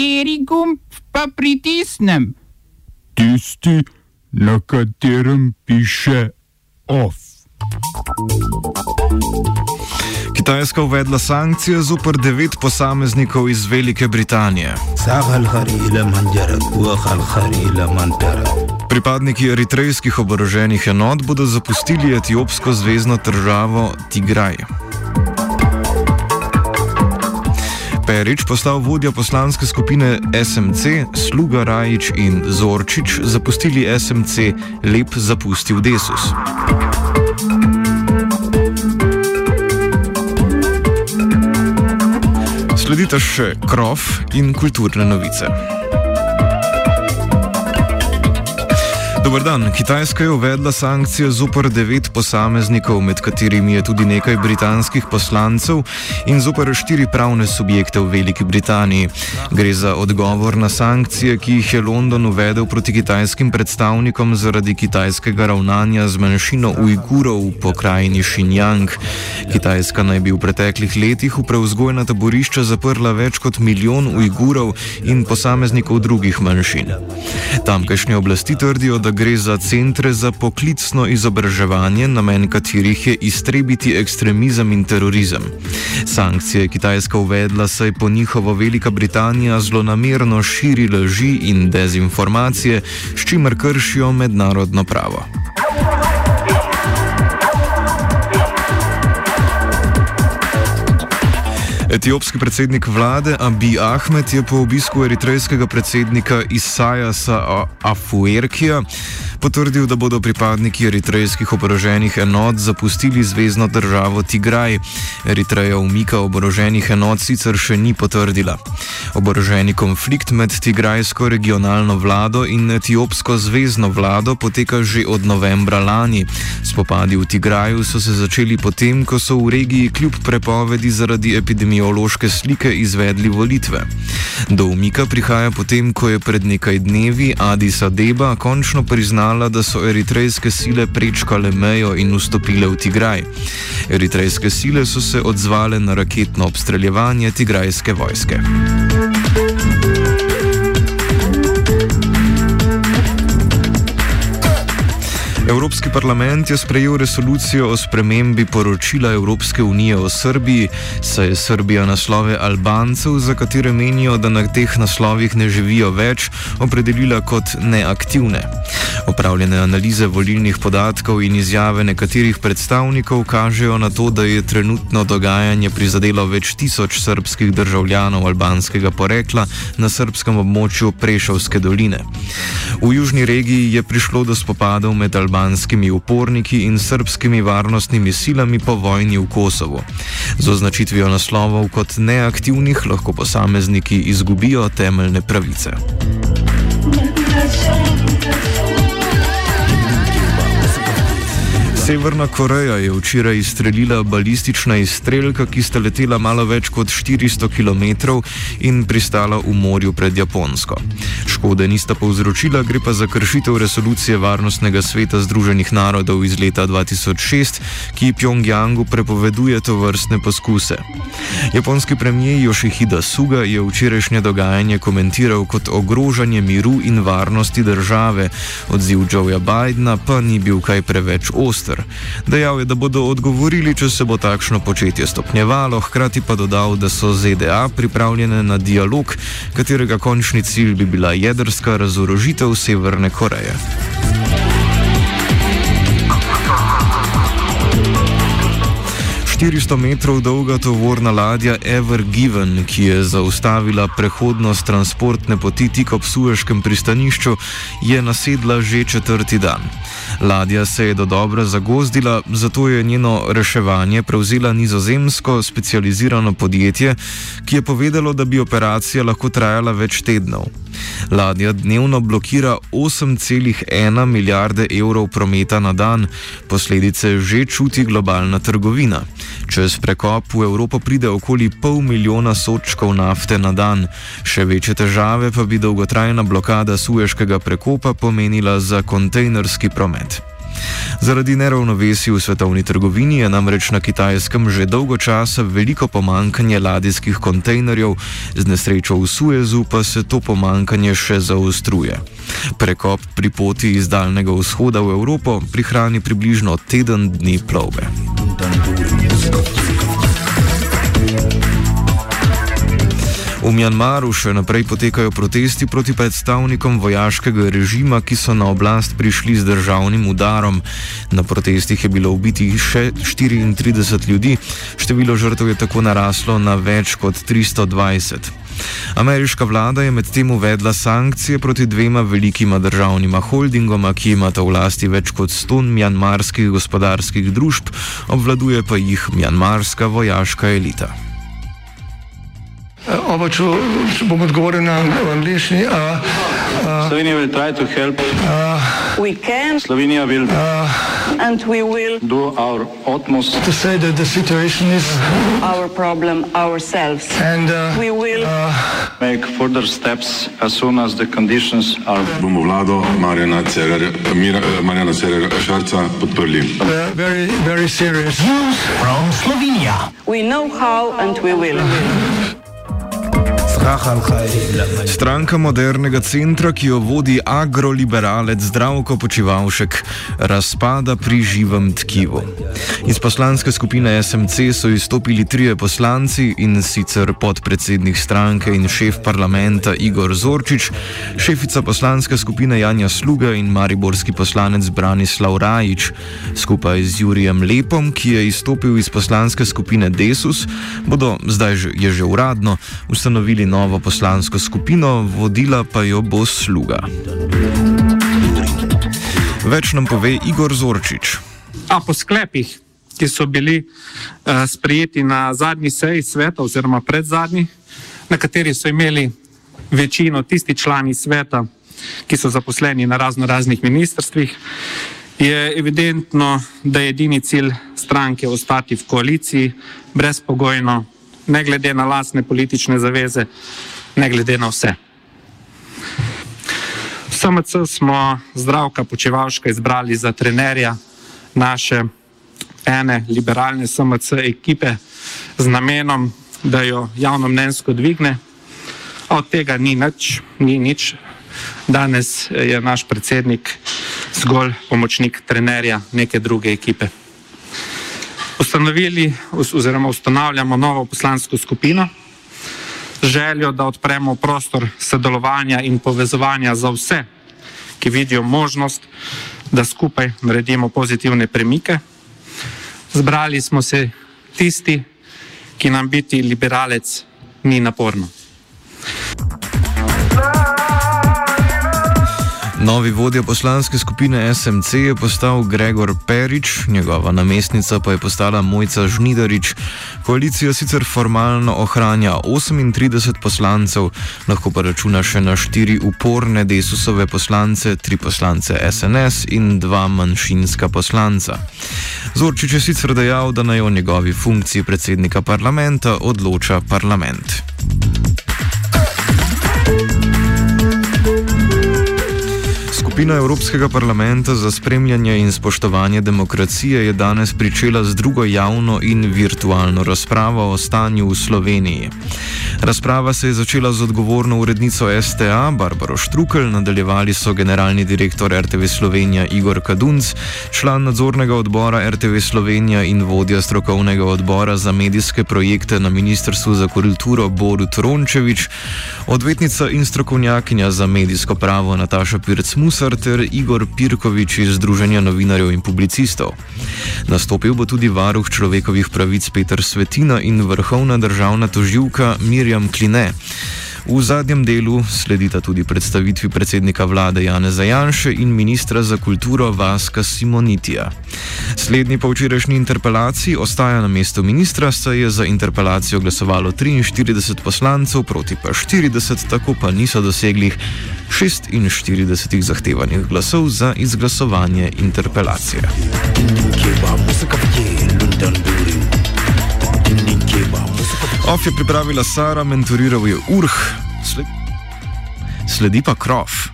Kateri gumb pa pritisnem? Tisti, na katerem piše OF. Kitajska uvedla sankcije zoper devet posameznikov iz Velike Britanije. Pripadniki eritrejskih oboroženih enot bodo zapustili etiopsko zvezdno državo Tigraj. Perič postal vodja poslanske skupine SMC, Sluga Rajič in Zorčič zapustili SMC, Lep zapustil Desus. Sledita še krov in kulturne novice. Dobar dan. Kitajska je uvedla sankcije zoper devet posameznikov, med katerimi je tudi nekaj britanskih poslancev in zoper štiri pravne subjekte v Veliki Britaniji. Gre za odgovor na sankcije, ki jih je London uvedel proti kitajskim predstavnikom zaradi kitajskega ravnanja z manjšino Ujgurov v pokrajini Xinjiang. Kitajska naj bi v preteklih letih v preuzgojna taborišča zaprla več kot milijon Ujgurov in posameznikov drugih manjšin. Tamkajšnje oblasti trdijo, da gre za centre za poklicno izobraževanje, namen katerih je iztrebiti ekstremizem in terorizem. Sankcije je Kitajska uvedla, saj po njihovo Velika Britanija zlonamerno širi laži in dezinformacije, s čimer kršijo mednarodno pravo. Etiopski predsednik vlade Abi Ahmed je po obisku eritrejskega predsednika Isajasa Afuerkija potrdil, da bodo pripadniki eritrejskih oboroženih enot zapustili zvezdno državo Tigraj. Eritreja umika oboroženih enot sicer še ni potrdila. Oboroženi konflikt med Tigrajsko regionalno vlado in etiopsko zvezdno vlado poteka že od novembra lani. Spopadi v Tigraju so se začeli potem, ko so v regiji kljub prepovedi zaradi epidemiološke slike izvedli volitve. Do umika prihaja potem, ko je pred nekaj dnevi Addis Abeba končno priznala, priznala, da so eritrejske sile prečkale mejo in vstopile v Tigraj. Eritrejske sile so se odzvale na raketno obstreljevanje tigrajske vojske. Evropski parlament je sprejel resolucijo o spremembi poročila Evropske unije o Srbiji, saj je Srbija naslove Albancev, za katere menijo, da na teh naslovih ne živijo več, opredelila kot neaktivne. Opravljene analize volilnih podatkov in izjave nekaterih predstavnikov kažejo na to, da je trenutno dogajanje prizadelo več tisoč srbskih državljanov albanskega porekla na srbskem območju Prešovske doline. V južni regiji je prišlo do spopadov med Albanci albanskimi uporniki in srpskimi varnostnimi silami po vojni v Kosovu. Z označitvijo naslovov kot neaktivnih lahko posamezniki izgubijo temeljne pravice. Severna Koreja je včeraj izstrelila balistična izstrelka, ki sta letela malo več kot 400 km in pristala v morju pred Japonsko. Škode nista povzročila, gre pa za kršitev resolucije Varnostnega sveta Združenih narodov iz leta 2006, ki Pjongjangu prepoveduje to vrstne poskuse. Japonski premijer Yoshihida Suga je včerajšnje dogajanje komentiral kot ogrožanje miru in varnosti države, odziv Joeja Bidna pa ni bil kaj preveč oster. Dejal je, da bodo odgovorili, če se bo takšno početje stopnjevalo, hkrati pa dodal, da so ZDA pripravljene na dialog, katerega končni cilj bi bila jedrska razorožitev Severne Koreje. 400 metrov dolga tovorna ladja Ever Given, ki je zaustavila prehodnost transportne poti tik ob Sueškem pristanišču, je nasedla že četrti dan. Ladja se je do dobro zagozdila, zato je njeno reševanje prevzela nizozemsko specializirano podjetje, ki je povedalo, da bi operacija lahko trajala več tednov. Ladja dnevno blokira 8,1 milijarde evrov prometa na dan, posledice že čuti globalna trgovina. Čez prekop v Evropo pride okoli pol milijona sočkov nafte na dan. Še večje težave pa bi dolgotrajna blokada Sueškega prekopa pomenila za kontejnerski promet. Zaradi neravnovesij v svetovni trgovini je namreč na Kitajskem že dolgo časa veliko pomankanje ladijskih kontejnerjev, z nesrečo v Suezu pa se to pomankanje še zaostruje. Prekop pri poti iz Daljnega vzhoda v Evropo prihrani približno teden dni plovbe. V Mjanmaru še naprej potekajo protesti proti predstavnikom vojaškega režima, ki so na oblast prišli z državnim udarom. Na protestih je bilo ubitih še 34 ljudi, število žrtev je tako naraslo na več kot 320. Ameriška vlada je medtem uvedla sankcije proti dvema velikima državnima holdingoma, ki imata v lasti več kot 100 mjanmarskih gospodarskih družb, obvladuje pa jih mjanmarska vojaška elita. Oba, če, če bom odgovoril na angliški. Slovenija will try to help. We can Slovenija will and we will do our utmost To say that the situation is our problem ourselves. and uh, We will make further steps as soon as the conditions are. bomo vlado Marjana Cererja, Mira, Marjana Cererja Šarca podprli. uh, very, very serious. we know how and we will. Stranka modernega centra, ki jo vodi agroliberalec Zdravko Počivalšek, razpada pri živem tkivu. Iz poslanske skupine SMC so izstopili trije poslanci in sicer podpredsednik stranke in šef parlamenta Igor Zorčič, šefica poslanske skupine Janja Sluga in mariborski poslanec Branislav Rajič. Skupaj z Jurijem Lepom, ki je izstopil iz poslanske skupine Desus, bodo zdaj že, že uradno ustanovili novo poslansko skupino, vodila pa jo bo sluga. Več nam pove Igor Zorčič. A po sklepih, ki so bili uh, sprejeti na zadnji seji sveta, oziroma pred zadnji, na kateri so imeli večino tisti člani sveta, ki so zaposleni na razno raznih ministrstvih, je evidentno, da je edini cilj stranke ostati v koaliciji brezpogojno, ne glede na lastne politične zaveze, ne glede na vse. V SMC smo zdravka počevalška izbrali za trenerja naše ene liberalne SMC ekipe z namenom, da jo javno mnenjsko dvigne. A od tega ni nič, ni nič. Danes je naš predsednik zgolj pomočnik trenerja neke druge ekipe. Ustanovili oziroma ustanavljamo novo poslansko skupino z željo, da odpremo prostor sodelovanja in povezovanja za vse, ki vidijo možnost, da skupaj naredimo pozitivne premike. Zbrali smo se tisti, ki nam biti liberalec ni naporno. Novi vodja poslanske skupine SMC je postal Gregor Perič, njegova namestnica pa je postala Mojca Žnidarič. Koalicija sicer formalno ohranja 38 poslancev, lahko pa računa še na štiri uporne desusove poslance, tri poslance SNS in dva manjšinska poslanca. Zorčič je sicer dejal, da naj o njegovi funkciji predsednika parlamenta odloča parlament. Skupina Evropskega parlamenta za spremljanje in spoštovanje demokracije je danes pričela z drugo javno in virtualno razpravo o stanju v Sloveniji. Razprava se je začela z odgovorno urednico STA Barbaro Štrukel, nadaljevali so generalni direktor RTV Slovenija Igor Kadunc, član nadzornega odbora RTV Slovenija in vodja strokovnega odbora za medijske projekte na Ministrstvu za kulturo Borut Rončevič, odvetnica in strokovnjakinja za medijsko pravo Nataša Pirc Musar ter Igor Pirkovič iz Združenja novinarjev in publicistov. Nastopil bo tudi varuh človekovih pravic Petr Svetina in vrhovna državna toživka Mirjam Kline. V zadnjem delu sledita tudi predstavitvi predsednika vlade Janeza Janše in ministra za kulturo Vaska Simonitija. Slednji po včerajšnji interpelaciji ostaja na mestu ministra, saj je za interpelacijo glasovalo 43 poslancev, proti pa 40, tako pa niso dosegli 46 zahtevanih glasov za izglasovanje interpelacije. Of je pripravila Sara, mentoriral je Urh, sledi pa Krov.